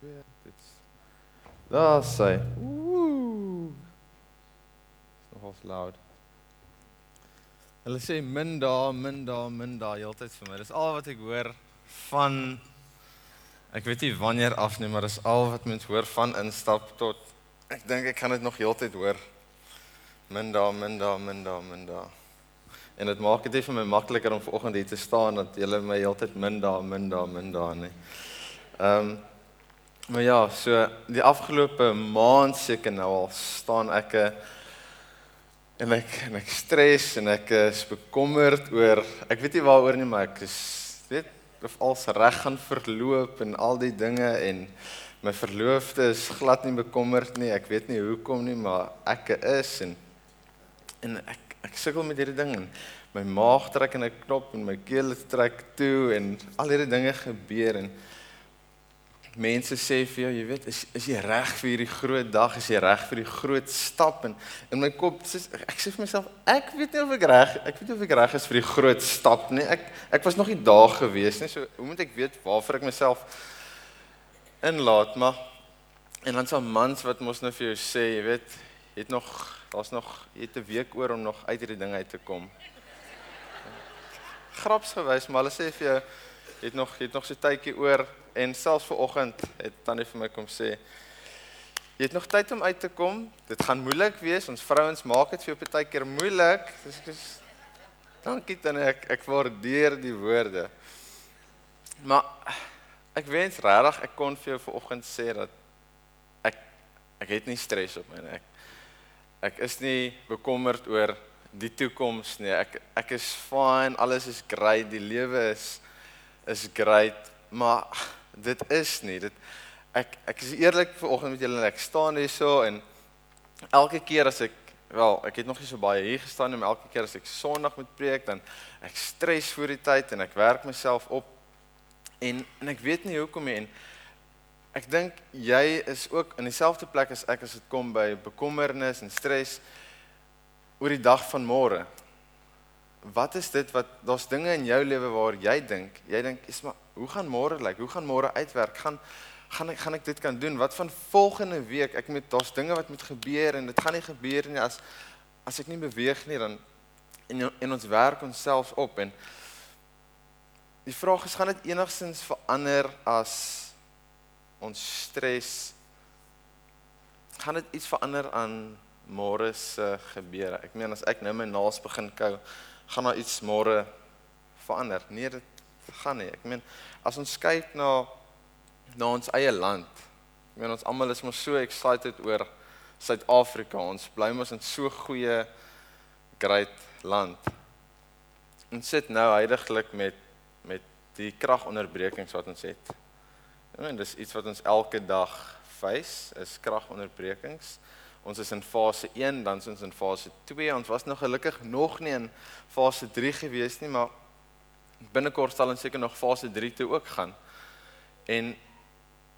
Dit. Daar sê. Ooh. Nogal loud. Hulle sê min dae, min dae, min dae heeltyd vir my. Dis al wat ek hoor van ek weet nie wanneer af nie, maar dis al wat mens hoor van instap tot ek dink ek kan dit nog heeltyd hoor. Min dae, min dae, min dae, min dae. En dit maak dit vir my makliker om vanoggend hier te staan dat julle my heeltyd min dae, min dae, min dae nie. Ehm um, maar ja, so die afgelope maand seker nou al staan ek 'n uh, en ek en ek stres en ek is bekommerd oor ek weet nie waaroor nie maar ek is weet of alles reg gaan verloop en al die dinge en my verloofde is glad nie bekommerd nie. Ek weet nie hoekom nie maar ek is en en ek ek sukkel met hierdie ding en my maag trek in 'n knop en my keel trek toe en al hierdie dinge gebeur en mense sê vir jou, jy weet, is is jy reg vir hierdie groot dag? Is jy reg vir die groot stap? En in my kop sê ek sê vir myself, ek weet nie of ek reg, ek weet nie of ek reg is vir die groot stap nie. Ek ek was nog nie daar gewees nie. So hoe moet ek weet waarvoor ek myself inlaat? Maar en dan so mans wat mos nou vir jou sê, jy weet, jy het nog daar's nog jy het 'n week oor om nog uit hierdie ding uit te kom. Grapsgewys, maar hulle sê vir jou jy het nog jy het nog so tydjie oor en selfs ver oggend het tannie vir my kom sê jy het nog tyd om uit te kom. Dit gaan moeilik wees. Ons vrouens maak dit vir jou baie keer moeilik. Dis Dankie tannie, ek ek waardeer die woorde. Maar ek wens regtig ek kon vir jou ver oggend sê dat ek ek het nie stres op my nie. Ek ek is nie bekommerd oor die toekoms nie. Ek ek is fine, alles is great, die lewe is is great, maar dit is nie. Dit ek ek is eerlik vanoggend met julle en ek staan hier so en elke keer as ek wel, ek het nog nie so baie hier gestaan nie, maar elke keer as ek Sondag moet preek dan ek stres voor die tyd en ek werk myself op en en ek weet nie hoekom nie en ek dink jy is ook in dieselfde plek as ek as dit kom by bekommernis en stres oor die dag van môre. Wat is dit wat daar's dinge in jou lewe waar jy dink, jy dink, is maar hoe gaan môre lyk? Like? Hoe gaan môre uitwerk? Gaan gaan ek gaan ek dit kan doen? Wat van volgende week? Ek moet daar's dinge wat moet gebeur en dit gaan nie gebeur nie as as ek nie beweeg nie dan en en ons werk onsself op en die vraag is gaan dit enigstens verander as ons stres gaan dit iets verander aan môre se gebeure? Ek meen as ek nou my naels begin kou, gaan daar iets môre verander? Nee, dit gaan nie. Ek meen as ons kyk na na ons eie land. Ek meen ons almal is mos so excited oor Suid-Afrika. Ons bly mos in so goeie great land. Ons sit nou heidaglik met met die kragonderbrekings wat ons het. Ek meen dis iets wat ons elke dag face, is kragonderbrekings. Ons is in fase 1, dan is ons in fase 2. Ons was nog gelukkig nog nie in fase 3 gewees nie, maar binnekort sal ons seker nog fase 3 toe ook gaan. En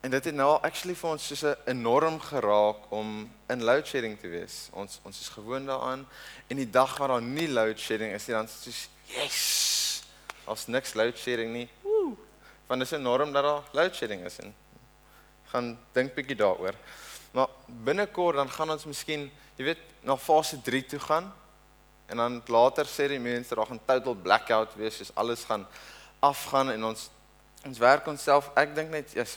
en dit het nou actually vir ons soos 'n enorm geraak om in load shedding te wees. Ons ons is gewoond daaraan en die dag waar daar nie load shedding is nie, dan is soos yes. As niks load shedding nie. Woe. Want dit is enorm dat daar load shedding is en gaan dink bietjie daaroor. Maar binnekort dan gaan ons miskien, jy weet, na fase 3 toe gaan En dan later sê die mense daar gaan total blackout wees, soos alles gaan afgaan en ons ons werk onsself. Ek dink net yes,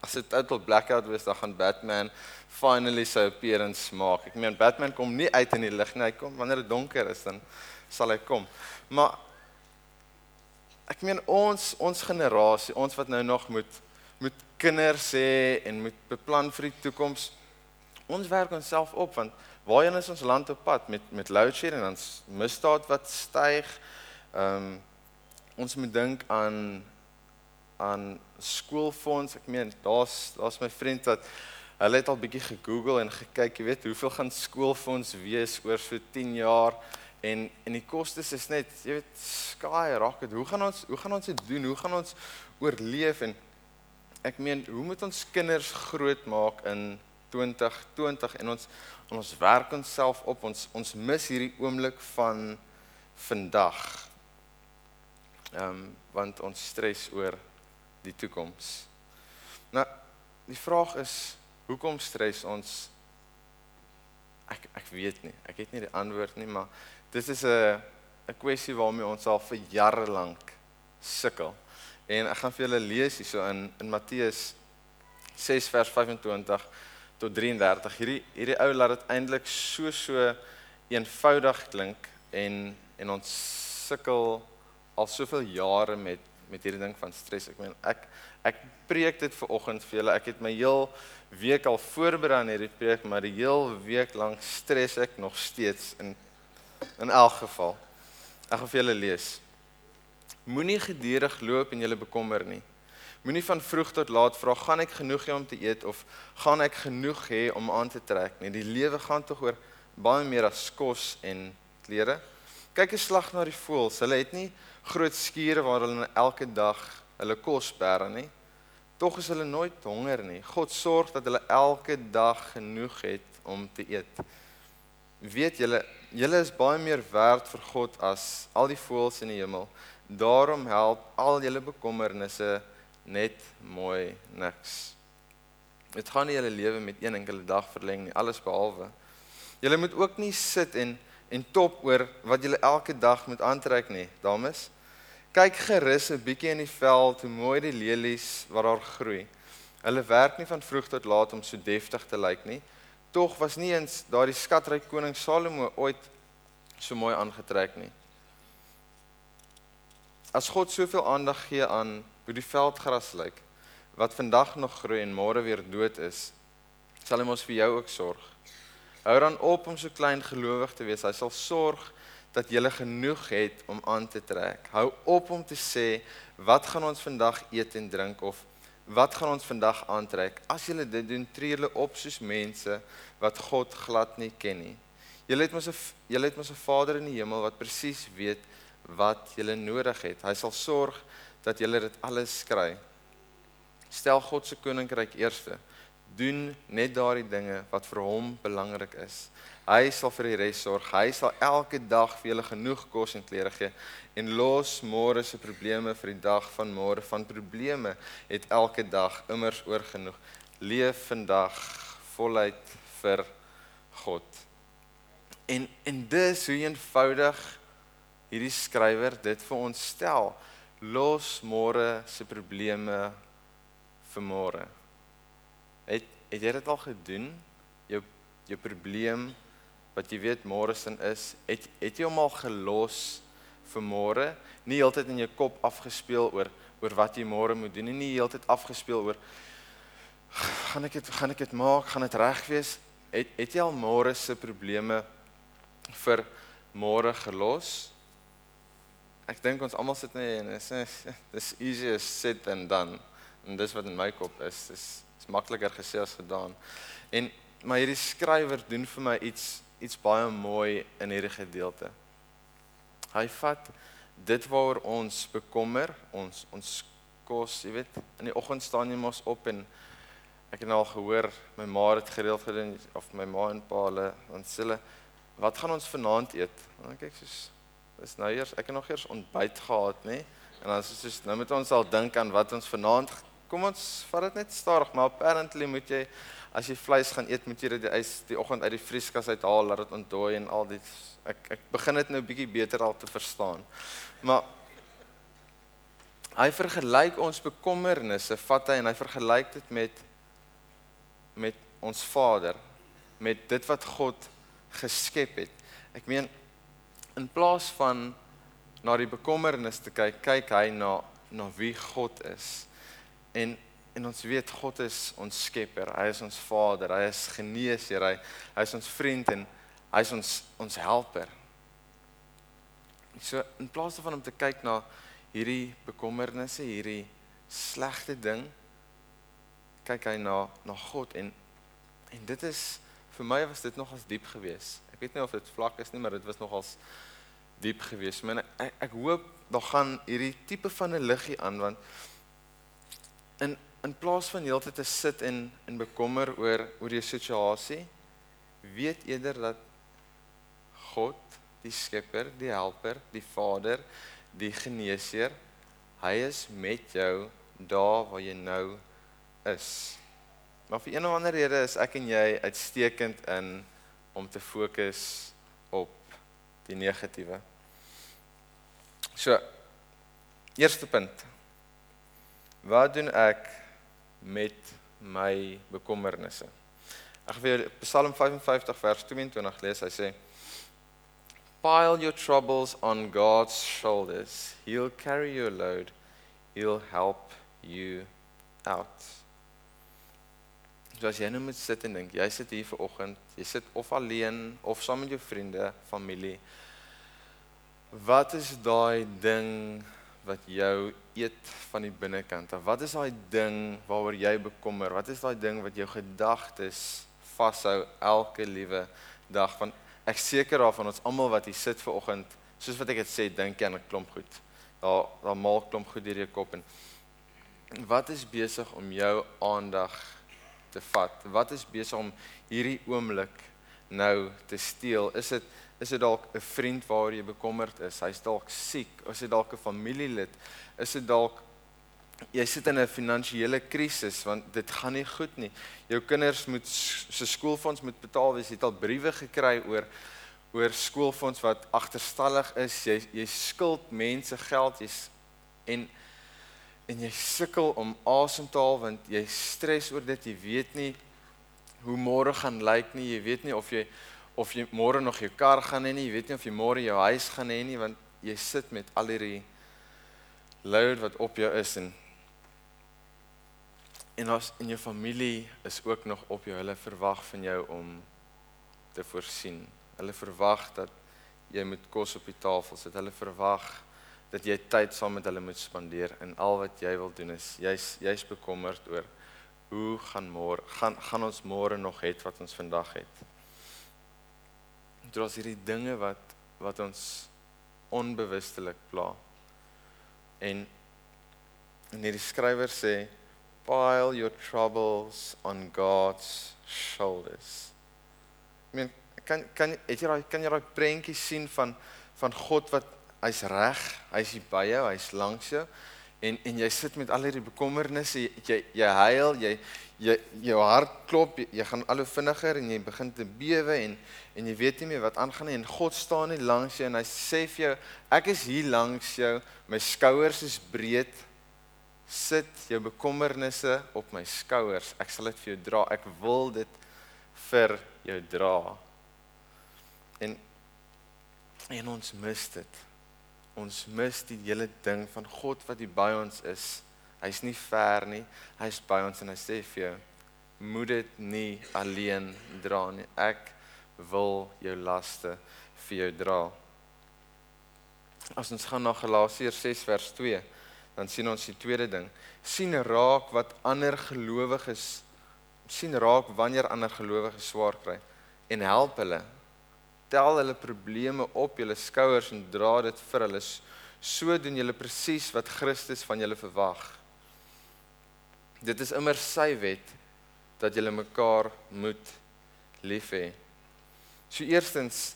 as dit total blackout wees, dan gaan Batman finally sy appearance maak. Ek meen Batman kom nie uit in die lig nie, hy kom wanneer dit donker is dan sal hy kom. Maar ek meen ons ons generasie, ons wat nou nog moet moet kinders hê en moet beplan vir die toekoms. Ons werk onsself op want waarheen is ons land op pad met met load shedding en ons misdaad wat styg. Ehm um, ons moet dink aan aan skoolfonds. Ek meen daar's daar's my vriend wat hulle het al bietjie gegoogel en gekyk, jy weet, hoeveel gaan skoolfonds wees oor so 10 jaar en en die kostes is net, jy weet, sky rocket. Hoe gaan ons hoe gaan ons dit doen? Hoe gaan ons oorleef en ek meen, hoe moet ons kinders grootmaak in 2020 en ons ons werk onsself op ons ons mis hierdie oomblik van vandag. Ehm um, want ons stres oor die toekoms. Nou die vraag is hoekom stres ons ek ek weet nie. Ek het nie die antwoord nie, maar dit is 'n 'n kwessie waarmee ons al vir jare lank sukkel. En ek gaan vir julle lees hierso in in Matteus 6 vers 25 tot 33. Hierdie hierdie ou laat dit eintlik so so eenvoudig klink en en ons sukkel al soveel jare met met hierdie ding van stres. Ek meen ek ek preek dit ver oggend vir julle. Ek het my heel week al voorberei aan hierdie preek, maar die heel week lank stres ek nog steeds in in elk geval. Ek gaan vir julle lees. Moenie gedurig loop en julle bekommer nie. Moenie van vroeg tot laat vra gaan ek genoeg hê om te eet of gaan ek genoeg hê om aan te trek nie. Die lewe gaan tog oor baie meer as kos en klere. Kyk 'n slag na die voëls. Hulle het nie groot skure waar hulle elke dag hulle kos bære nie. Tog is hulle nooit honger nie. God sorg dat hulle elke dag genoeg het om te eet. Weet julle, julle is baie meer werd vir God as al die voëls in die hemel. Daarom help al julle bekommernisse net mooi niks. Dit gaan nie julle lewe met een enkele dag verleng nie, alles behalwe. Julle moet ook nie sit en en top oor wat julle elke dag moet aantrek nie, dames. Kyk gerus 'n bietjie in die veld hoe mooi die lelies wat daar groei. Hulle werk nie van vroeg tot laat om so deftig te lyk nie. Tog was nie eens daardie skatryk koning Salomo ooit so mooi aangetrek nie. As God soveel aandag gee aan hoe die veldgras lyk wat vandag nog groei en môre weer dood is, sal hy mos vir jou ook sorg. Hou dan op om so klein gelowig te wees. Hy sal sorg dat jy genoeg het om aan te trek. Hou op om te sê wat gaan ons vandag eet en drink of wat gaan ons vandag aantrek. As jy dit doen, tree jy op soos mense wat God glad nie ken nie. Jy het mos 'n jy het mos 'n Vader in die hemel wat presies weet wat jy nodig het. Hy sal sorg dat jy dit alles kry. Stel God se koninkryk eerste. Doen net daardie dinge wat vir hom belangrik is. Hy sal vir die res sorg. Hy sal elke dag vir julle genoeg kos en klere gee en los môre se probleme vir die dag van môre. Van probleme het elke dag immers oor genoeg. Leef vandag voluit vir God. En en dis hoe eenvoudig hierdie skrywer dit vir ons stel. Los môre se probleme vir môre. Het het jy dit al gedoen? Jou jou probleem wat jy weet môre sin is, het het jy hom al gelos vir môre? Nie heeltyd in jou kop afgespeel oor oor wat jy môre moet doen nie, nie heeltyd afgespeel oor gaan ek dit gaan ek dit maak, gaan dit reg wees? Het het jy al môre se probleme vir môre gelos? Ek dink ons almal sit net en is dis easier said than done. En dis wat in my kop is. Dis is makliker gesê as gedaan. En maar hierdie skrywer doen vir my iets iets baie mooi in hierdie gedeelte. Hy vat dit waaroor ons bekommer, ons ons kos, jy weet, in die oggend staan jy mos op en ek het nou al gehoor my ma het gereeld gedoen of my ma en pa hulle dan sê hulle wat gaan ons vanaand eet? Dan kyk soos Dis nou eers ek het nog eers ontbyt gehad, nê? En dan is soos nou moet ons al dink aan wat ons vanaand kom ons vat dit net stadig, maar apparently moet jy as jy vleis gaan eet, moet jy dit die ys die oggend uit die vrieskas uithaal, laat dit ontdooi en al dit ek ek begin dit nou bietjie beter al te verstaan. Maar hy vergelyk ons bekommernisse, vat hy en hy vergelyk dit met met ons Vader, met dit wat God geskep het. Ek meen in plaas van na die bekommernis te kyk, kyk hy na na wie God is. En en ons weet God is ons skepper. Hy is ons Vader. Hy is geneesheer. Hy hy is ons vriend en hy is ons ons helper. So in plaas daarvan om te kyk na hierdie bekommernisse, hierdie slegte ding, kyk hy na na God en en dit is vir my was dit nogals diep geweest. Ek weet nie of dit vlak is nie, maar dit was nogals diep geweest. Maar ek ek hoop daar gaan hierdie tipe van 'n liggie aan want in in plaas van heeltyd te sit en en bekommer oor oor die situasie, weet eerder dat God, die Skepper, die Helper, die Vader, die Geneesheer, hy is met jou daar waar jy nou is. Maar vir een of ander rede is ek en jy uitstekend in om te fokus op die negatiewe. So, eerste punt. Wat doen ek met my bekommernisse? Ek wil Psalm 55 vers 22 lees. Hy sê: Pile your troubles on God's shoulders. He'll carry your load. He'll help you out. So as jy nou moet sit en dink, jy sit hier ver oggend, jy sit of alleen of saam met jou vriende, familie. Wat is daai ding wat jou eet van die binnekant? Wat is daai ding waaroor jy bekommer? Wat is daai ding wat jou gedagtes vashou elke liewe dag van ek seker daarvan ons almal wat hier sit ver oggend, soos wat ek dit sê, dink jy aan 'n klomp goed. Daar daar maal klomp goed deur jou kop en wat is besig om jou aandag te vat? Wat is besig om hierdie oomblik nou te steel? Is dit is dit dalk 'n vriend waaroor jy bekommerd is? Hy's dalk siek, is dit dalk 'n familielid? Is dit dalk jy sit in 'n finansiële krisis want dit gaan nie goed nie. Jou kinders moet se skoolfonds moet betaal wees. Jy het al briewe gekry oor oor skoolfonds wat agterstallig is. Jy jy skuld mense geld. Jy's en en jy sukkel om asem te haal want jy stres oor dit. Jy weet nie hoe môre gaan lyk nie. Jy weet nie of jy of jy môre nog jou kar gaan hê nie. Jy weet nie of jy môre jou huis gaan hê nie want jy sit met al hierdie load wat op jou is en en as in jou familie is ook nog op jou. Hulle verwag van jou om te voorsien. Hulle verwag dat jy moet kos op die tafel sit. Hulle verwag dat jy tyd saam met hulle moet spandeer en al wat jy wil doen is jy's jy's bekommerd oor hoe gaan môre gaan gaan ons môre nog het wat ons vandag het. Dit is hierdie dinge wat wat ons onbewustelik pla. En en hierdie skrywer sê pile your troubles on God's shoulders. I mean, kan kan het jy daai kan jy daai prentjie sien van van God wat hy's reg, hy's hier by jou, hy's langs jou en en jy sit met al hierdie bekommernisse, jy jy, jy huil, jy jy jou hart klop, jy, jy gaan al hoe vinniger en jy begin te bewe en en jy weet nie meer wat aangaan nie en God staan nie langs jou en hy sê vir jou, ek is hier langs jou, my skouers is breed sit jou bekommernisse op my skouers. Ek sal dit vir jou dra. Ek wil dit vir jou dra. En en ons mis dit. Ons mis die hele ding van God wat hier by ons is. Hy's nie ver nie. Hy's by ons en hy sê vir jou moet dit nie alleen dra nie. Ek wil jou laste vir jou dra. As ons gaan na Galasiërs 6 vers 2 dan sien ons die tweede ding sien raak wat ander gelowiges sien raak wanneer ander gelowiges swaar kry en help hulle tel hulle probleme op julle skouers en dra dit vir hulle so doen julle presies wat Christus van julle verwag dit is immer sy wet dat julle mekaar moet lief hê so eerstens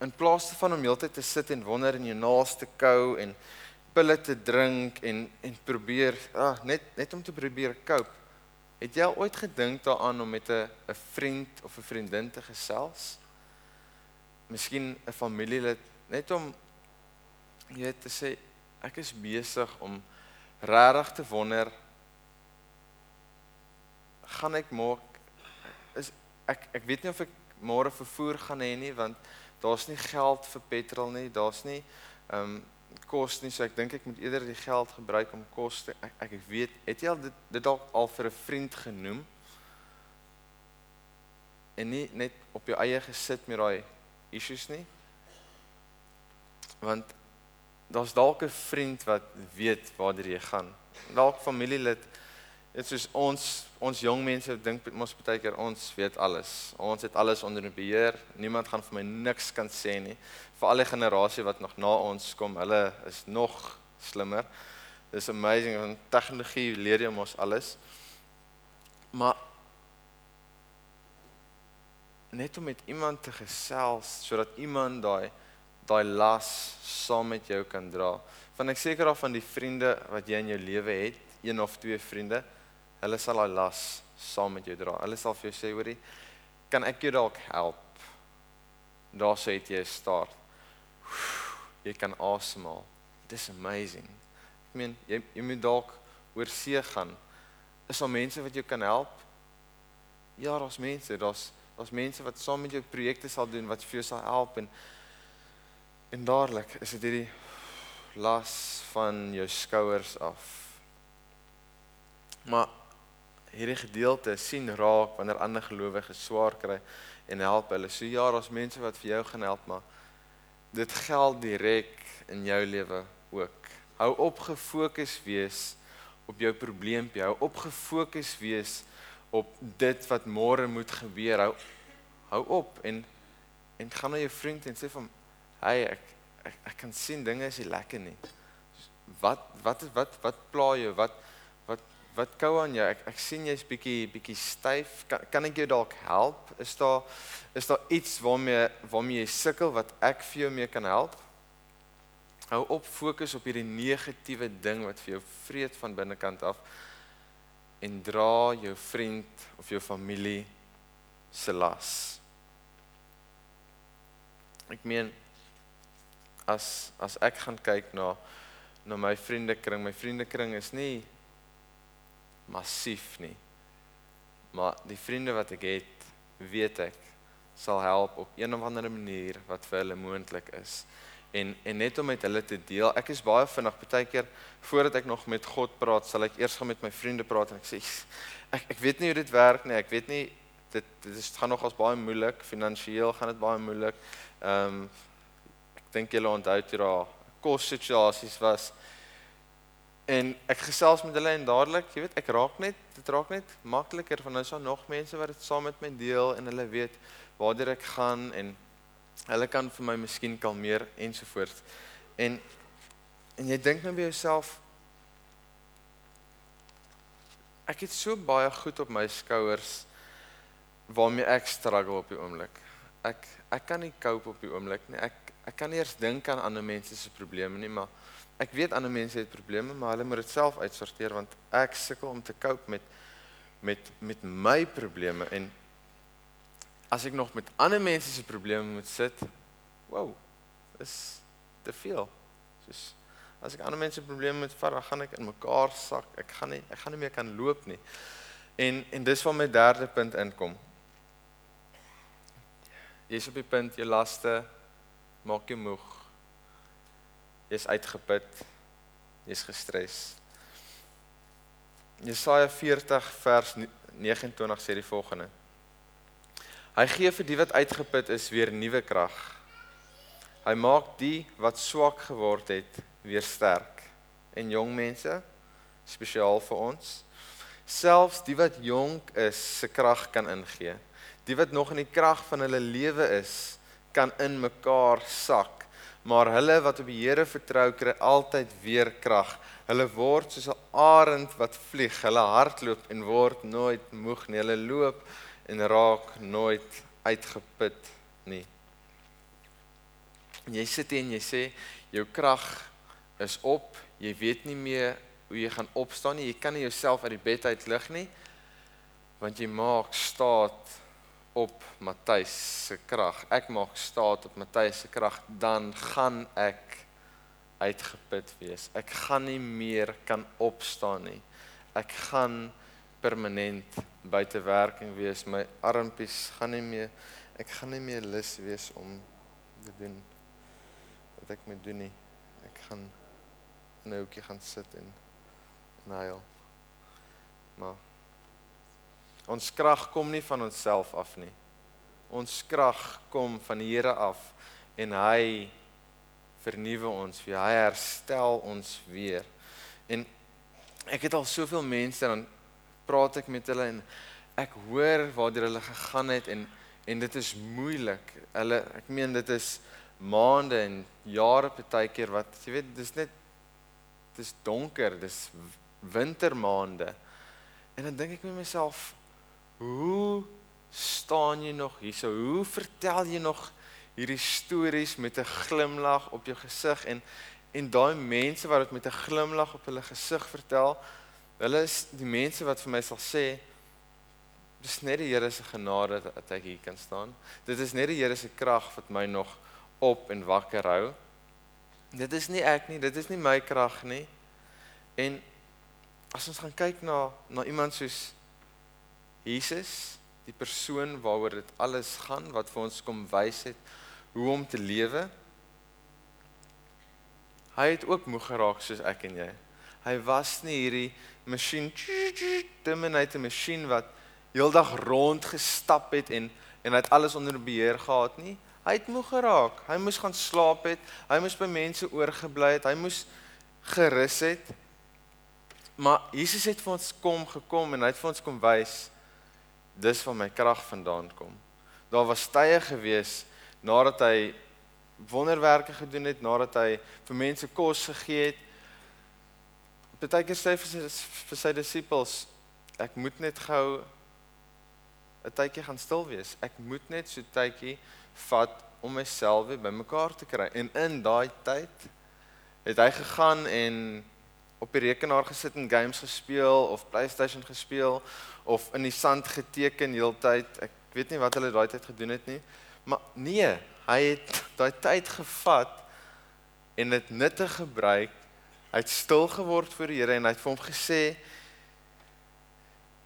in plaas van om heeltyd te sit en wonder en jou naaste kou en pille te drink en en probeer ah, net net om te probeer cope. Het jy al ooit gedink daaraan om met 'n 'n vriend of 'n vriendin te gesels? Miskien 'n familielid net om jy weet te sê ek is besig om regtig te wonder gaan ek môre is ek ek weet nie of ek môre vervoer gaan hê nie want daar's nie geld vir petrol nie, daar's nie ehm um, kos nie, so ek dink ek moet eerder die geld gebruik om kos te ek ek weet, het jy al dit dit dalk al vir 'n vriend genoem? En nie net op jou eie gesit met daai issues nie. Want daar's dalk 'n vriend wat weet waar jy gaan. Dalk familielid Dit is ons ons jong mense dink mos baie keer ons weet alles. Ons het alles onder beheer. Niemand gaan vir my niks kan sê nie. Vir al die generasie wat nog na ons kom, hulle is nog slimmer. Dis amazing van tegnologie leer jy mos alles. Maar net om met iemand te gesels sodat iemand daai daai las saam met jou kan dra. Van ek seker af van die vriende wat jy in jou lewe het, een of twee vriende, hulle sal daai las saam met jou dra. Hulle sal vir jou sê, hoorie, kan ek jou dalk help? Daar sê jy 'n start. Jy kan asemhaal. Dis amazing. Ek meen, jy jy moet dalk oor see gaan. Is daar mense wat jou kan help? Ja, daar's mense, daar's daar's mense wat saam met jou projekte sal doen wat vir jou sal help en en dadelik is dit hierdie las van jou skouers af. Maar hierdie gedeelte sien raak wanneer ander gelowiges swaar kry en help hulle. So ja, daar's mense wat vir jou gaan help, maar dit geld direk in jou lewe ook. Hou op gefokus wees op jou probleempie. Hou op gefokus wees op dit wat môre moet gebeur. Hou hou op en en gaan na jou vriend en sê van hey ek ek, ek kan sien dinge is nie lekker nie. Wat wat wat wat pla jou? Wat wat kou aan jou? Ek ek sien jy's bietjie bietjie styf. Kan kan ek jou dalk help? Is daar is daar iets waarmee waarmee jy sukkel wat ek vir jou mee kan help? Hou op fokus op hierdie negatiewe ding wat vir jou vreet van binnekant af en dra jou vriend of jou familie se las. Ek meen as as ek gaan kyk na na my vriendekring, my vriendekring is nie massief nie. Maar die vriende wat ek het, weet ek sal help op een of ander manier wat vir hulle moontlik is. En en net om met hulle te deel. Ek is baie vinnig partykeer voordat ek nog met God praat, sal ek eers gaan met my vriende praat en ek sê ek ek weet nie hoe dit werk nie. Ek weet nie dit dit is gaan nogals baie moeilik. Finansiëel gaan dit baie moeilik. Ehm um, ek dink julle onthou toe daar kos situasies was en ek gesels met hulle en dadelik, jy weet, ek raak net, dit raak net makliker van nou so nog mense wat dit saam met my deel en hulle weet waartoe ek gaan en hulle kan vir my miskien kalmeer ensovoorts. En en jy dink nou by jouself ek het so baie goed op my skouers waarmee ek struggle op die oomblik. Ek ek kan nie cope op die oomblik nie. Ek ek kan nie eers dink aan ander mense se probleme nie, maar ek weet ander mense het probleme, maar hulle moet dit self uitsorteer want ek sukkel om te cope met met met my probleme en as ek nog met ander mense se probleme moet sit, wow, is te veel. Soos as ek ander mense probleme moet vat, dan gaan ek in mekaar sak. Ek gaan nie ek gaan nie meer kan loop nie. En en dis waar my derde punt inkom. Jy's op die punt jou laste maak jou moeg Jy's uitgeput. Jy's gestres. Jesaja 40 vers 29 sê die volgende. Hy gee vir die wat uitgeput is weer nuwe krag. Hy maak die wat swak geword het weer sterk. En jong mense, spesiaal vir ons, selfs die wat jonk is, se krag kan ingee. Die wat nog in die krag van hulle lewe is, kan in mekaar sak maar hulle wat op die Here vertrou kry altyd weer krag. Hulle word soos 'n arend wat vlieg. Hulle hardloop en word nooit moeg nie. Hulle loop en raak nooit uitgeput nie. Jy sit hier en jy sê jou krag is op. Jy weet nie meer hoe jy gaan opstaan nie. Jy kan nie jouself uit die bed uit lig nie. Want jy maak staat op Matthys se krag. Ek maak staat op Matthys se krag, dan gaan ek uitgeput wees. Ek gaan nie meer kan opstaan nie. Ek gaan permanent buite werking wees. My armpies gaan nie meer ek gaan nie meer lus wees om te doen wat ek moet doen nie. Ek gaan nou ook gaan sit en nail. Maar Ons krag kom nie van onsself af nie. Ons krag kom van die Here af en hy vernuwe ons weer. Hy herstel ons weer. En ek het al soveel mense dan praat ek met hulle en ek hoor waar hulle gegaan het en en dit is moeilik. Hulle ek meen dit is maande en jare partykeer wat jy weet dis net dis donker, dis wintermaande. En dan dink ek met myself Hoe staan jy nog hier? So hoe vertel jy nog hierdie stories met 'n glimlag op jou gesig en en daai mense wat dit met 'n glimlag op hulle gesig vertel, Hulle is die mense wat vir my sal sê dis net die Here se genade dat ek hier kan staan. Dit is net die Here se krag wat my nog op en wakker hou. Dit is nie ek nie, dit is nie my krag nie. En as ons gaan kyk na na iemand soos Jesus, die persoon waaroor dit alles gaan wat vir ons kom wys het hoe om te lewe. Hy het ook moeg geraak soos ek en jy. Hy was nie hierdie masjien terminator masjien wat heeldag rond gestap het en en hy het alles onder beheer gehad nie. Hy het moeg geraak. Hy moes gaan slaap het. Hy moes by mense oorgebly het. Hy moes gerus het. Maar Jesus het vir ons kom gekom en hy het vir ons kom wys dis van my krag vandaan kom. Daar was tye gewees nadat hy wonderwerke gedoen het, nadat hy vir mense kos gegee het. Partykeer sê hy vir sy, vir sy disippels, ek moet net gou 'n tydjie gaan stil wees. Ek moet net so tydjie vat om myself weer bymekaar te kry. En in daai tyd het hy gegaan en op die rekenaar gesit en games gespeel of PlayStation gespeel of in die sand geteken heeltyd. Ek weet nie wat hulle daai tyd gedoen het nie. Maar nee, hy het daai tyd gevat en dit nuttig gebruik. Hy het stil geword voor die Here en hy het vir hom gesê: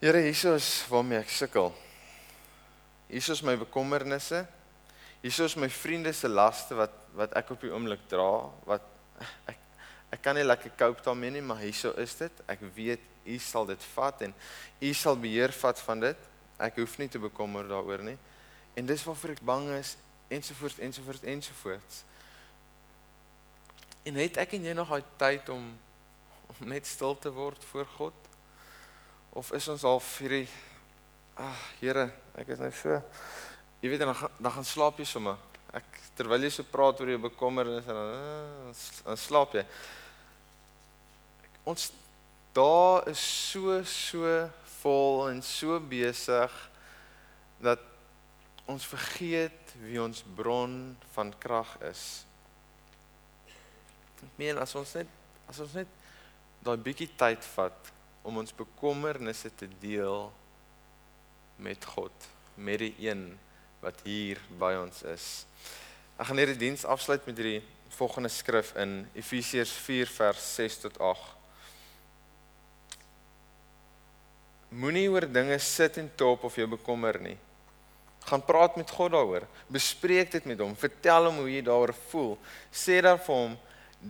Here, hier is waarmee ek sukkel. Hier is my bekommernisse. Hier is my vriende se laste wat wat ek op die oomblik dra, wat ek ek kan nie lekker cope daarmee nie, maar hierso is dit. Ek weet u sal dit vat en u sal beheer vat van dit. Ek hoef nie te bekommer daaroor nie. En dis waarvoor ek bang is ensovoorts ensovoorts ensovoorts. En het ek en jy nog daai tyd om om net stil te word voor God? Of is ons al vir die ag Here, ek is nou so jy weet dan dan gaan slaap jy sommer. Ek terwyl jy so praat oor jou bekommernis en dan, ah, dan slaap jy. Ons daar is so so vol en so besig dat ons vergeet wie ons bron van krag is. Ek meen as ons net as ons net daai bietjie tyd vat om ons bekommernisse te deel met God, met die een wat hier by ons is. Ek gaan hierdie diens afsluit met hierdie volgende skrif in Efesiërs 4 vers 6 tot 8. Moenie oor dinge sit en top of jou bekommer nie. Gaan praat met God daaroor. Bespreek dit met hom. Vertel hom hoe jy daaroor voel. Sê dan vir hom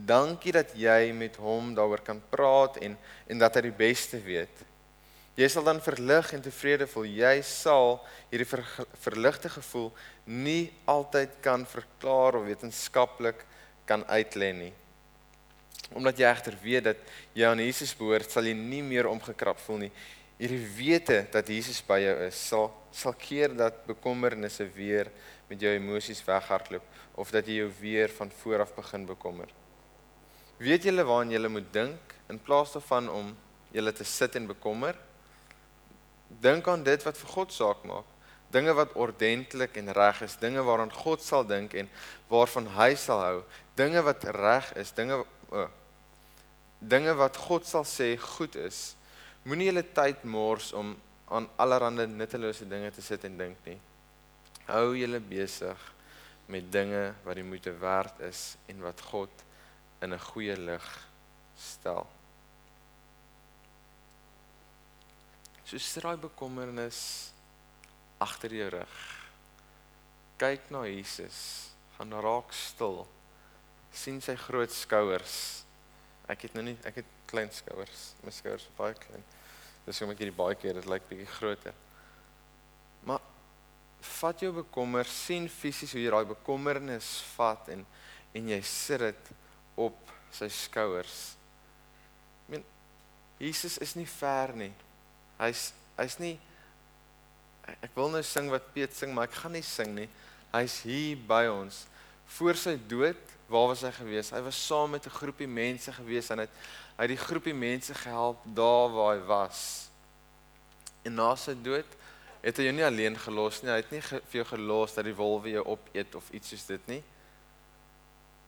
dankie dat jy met hom daaroor kan praat en en dat hy die beste weet. Jy sal dan verlig en tevrede voel. Jy sal hierdie ver, verligte gevoel nie altyd kan verklaar of wetenskaplik kan uitlê nie. Omdat jy egter weet dat jy aan Jesus behoort, sal jy nie meer omgekrap voel nie. Hierdie wete dat Jesus by jou is, sal sal keer dat bekommernisse weer met jou emosies weghardloop of dat jy jou weer van voor af begin bekommer. Weet julle waaraan julle moet dink in plaas daarvan om julle te sit en bekommer? Dink aan dit wat vir God saak maak. Dinge wat ordentlik en reg is, dinge waaraan God sal dink en waarvan hy sal hou, dinge wat reg is, dinge oh, dinge wat God sal sê goed is. Moenie julle tyd mors om aan allerlei nuttelose dinge te sit en dink nie. Hou julle besig met dinge wat die moeite werd is en wat God in 'n goeie lig stel. So straai bekommernis agter jou rug. Kyk na Jesus, gaan raak stil. sien sy groot skouers. Ek het nou nie ek het klein skouers. My skouers is baie klein. Dis hoekom ek hierdie baie keer dit lyk bietjie groter. Maar vat jou bekommer, sien fisies hoe jy daai bekommernis vat en en jy sit dit op sy skouers. Ek meen Jesus is nie ver nie. Hy's hy's nie ek wil nou sing wat Piet sing, maar ek gaan nie sing nie. Hy's hier by ons. Voor sy dood, waar was hy gewees? Hy was saam met 'n groepie mense gewees en hy het hy die groepie mense gehelp daar waar hy was. En na sy dood het hy jou nie alleen gelos nie. Hy het nie vir jou gelos dat die wolwe jou opeet of iets soos dit nie.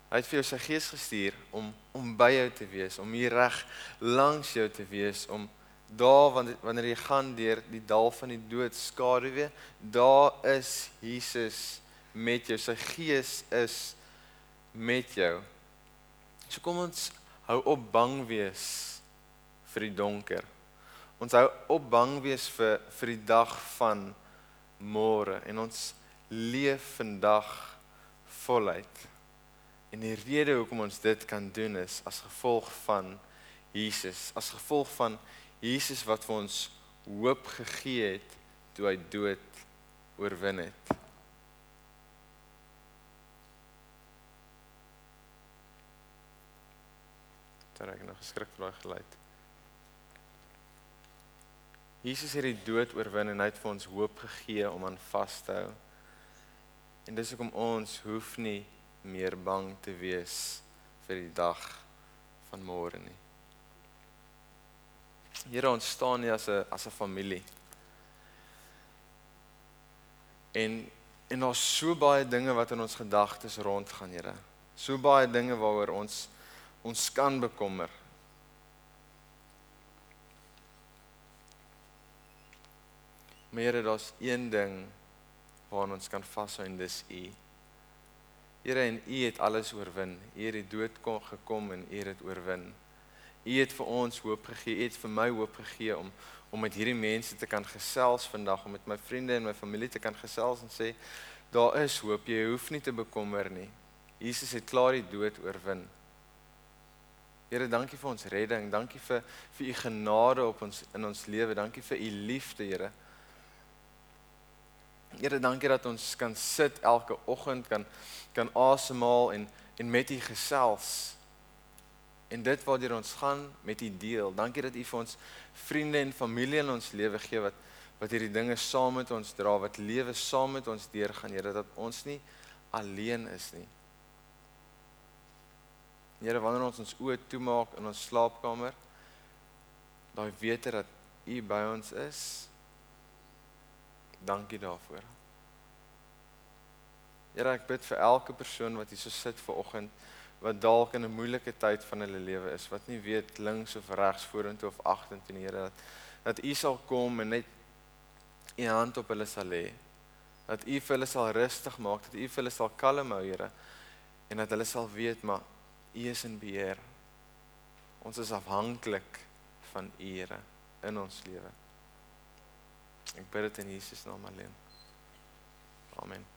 Hy het vir jou sy gees gestuur om om by jou te wees, om hier reg langs jou te wees, om Daar wanneer wanneer jy gaan deur die dal van die dood skaduwee, daar is Jesus met jou. Sy gees is met jou. So kom ons hou op bang wees vir die donker. Ons hou op bang wees vir vir die dag van môre en ons leef vandag voluit. En die rede hoekom ons dit kan doen is as gevolg van Jesus, as gevolg van Jesus wat vir ons hoop gegee het toe hy dood oorwin het. Daar ek nog geskrik vir daai geluid. Jesus het die dood oorwin en hy het vir ons hoop gegee om aan vas te hou. En dis hoekom ons hoef nie meer bang te wees vir die dag van môre nie. Here ons staan hier as 'n as 'n familie. En en daar's so baie dinge wat in ons gedagtes rondgaan, Here. So baie dinge waaroor ons ons kan bekommer. Maar daar's een ding waaraan ons kan vashou en dis U. Here en U het alles oorwin. U het die dood kon gekom en U het dit oorwin. U het vir ons hoop gegee. U het vir my hoop gegee om om met hierdie mense te kan gesels vandag, om met my vriende en my familie te kan gesels en sê daar is hoop. Jy hoef nie te bekommer nie. Jesus het klaar die dood oorwin. Here, dankie vir ons redding. Dankie vir vir u genade op ons in ons lewe. Dankie vir u liefde, Here. Here, dankie dat ons kan sit elke oggend kan kan asemhaal en en met u gesels en dit waartoe ons gaan met u deel. Dankie dat u vir ons vriende en familie in ons lewe gee wat wat hierdie dinge saam met ons dra, wat lewe saam met ons deurgaan, Here, dat ons nie alleen is nie. Here, wanneer ons ons oë toemaak in ons slaapkamer, daai wete dat u by ons is. Dankie daarvoor. Here, ek bid vir elke persoon wat hier so sit ver oggend wat dalk in 'n moeilike tyd van hulle lewe is, wat nie weet links of regs, vorentoe of agtertoe nie, Here, dat dat U sal kom en net U hand op hulle sal lê. Dat U vir hulle sal rustig maak, dat U vir hulle sal kalm hou, Here, en dat hulle sal weet maar U is in beheer. Ons is afhanklik van U, Here, in ons lewe. Ek bid dit in Jesus naam alleen. Amen.